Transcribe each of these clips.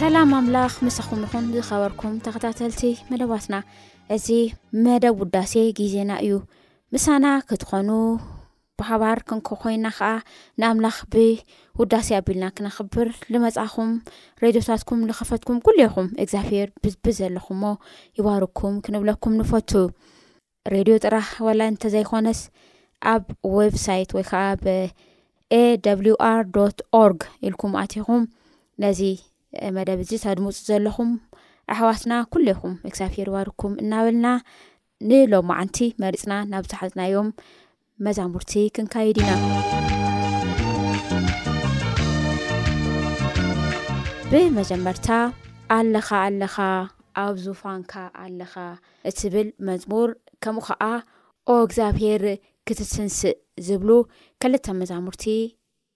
ሰላም ኣምላኽ ምሳኹም ኹን ዝኸበርኩም ተኸታተልቲ መደባትና እዚ መደብ ውዳሴ ግዜና እዩ ምሳና ክትኾኑ ብሃባር ክንክ ኮይና ከዓ ንኣምላኽ ብውዳሴ ኣቢልና ክነኽብር ዝመፃእኹም ሬድዮታትኩም ዝኸፈትኩም ኩሉ ኢኹም እግዚኣብሔር ብዝቢ ዘለኹምዎ ይባርኩም ክንብለኩም ንፈቱ ሬድዮ ጥራሕ ዋላ እንተዘይኮነስ ኣብ ዌብሳይት ወይ ከዓ ብ ኤwr ኦርግ ኢልኩም ኣትኹም ነዚ መደብ እዚ ተድምፁ ዘለኹም ኣሕዋትና ኩሉ ይኹም እግዚኣብሄር ዋርኩም እናበልና ንሎማዓንቲ መሪፅና ናብ ዝሓዝናዮም መዛሙርቲ ክንካይድ ኢና ብመጀመርታ ኣለኻ ኣለኻ ኣብ ዙፋንካ ኣለኻ እትብል መዝሙር ከምኡ ከዓ ኦ እግዚኣብሄር ክትትንስእ ዝብሉ ክልተ መዛሙርቲ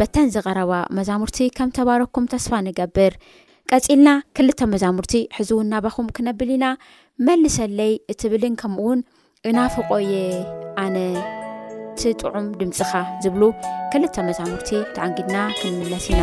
በተን ዝቐረባ መዛሙርቲ ከም ተባረኩም ተስፋ ንገብር። ቀጺልና ክልተ መዛሙርቲ ሕዚ እውን ናባኹም ክነብል ኢና። መልሰለይ እትብልን ከምኡ እውን እናፍቆ እየ ኣነ እቲ ጥዑም ድምፅኻ ዝብሉ ክልተ መዛሙርቲ ተኣንጊድና ክንምለስ ኢና።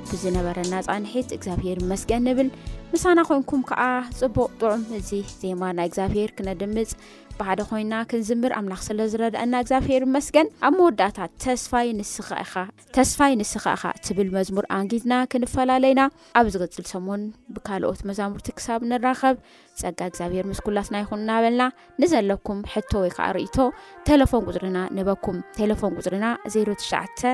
ብዝነበረና ፃንሒት እግዚኣብሄር መስገን ንብል ምሳና ኮንኩም ከዓ ፅቡቅ ጥዑም እዚ ዜማ ናይ እግዚኣብሄር ክነድምፅ ብሓደ ኮይና ክንዝምር ኣምላኽ ስለ ዝረድአና እግዚኣብሄር መስገን ኣብ መወዳእታ ተስፋይ ንስኻ ኢኻ ተስፋይ ንስኻ ኢኻ ትብል መዝሙር ኣንጊድና ክንፈላለይና ኣብ ዝቅፅል ሰሙን ብካልኦት መዛሙርቲ ክሳብ ንራኸብ ፀጋ እግዚኣብሄር ምስ ኩላትና ይኹን እናበልና ንዘለኩም ሕቶ ወይ ከዓ ርእቶ ቴሌፎን ቁፅርና ንበኩም ቴሌፎን ቁፅርና 09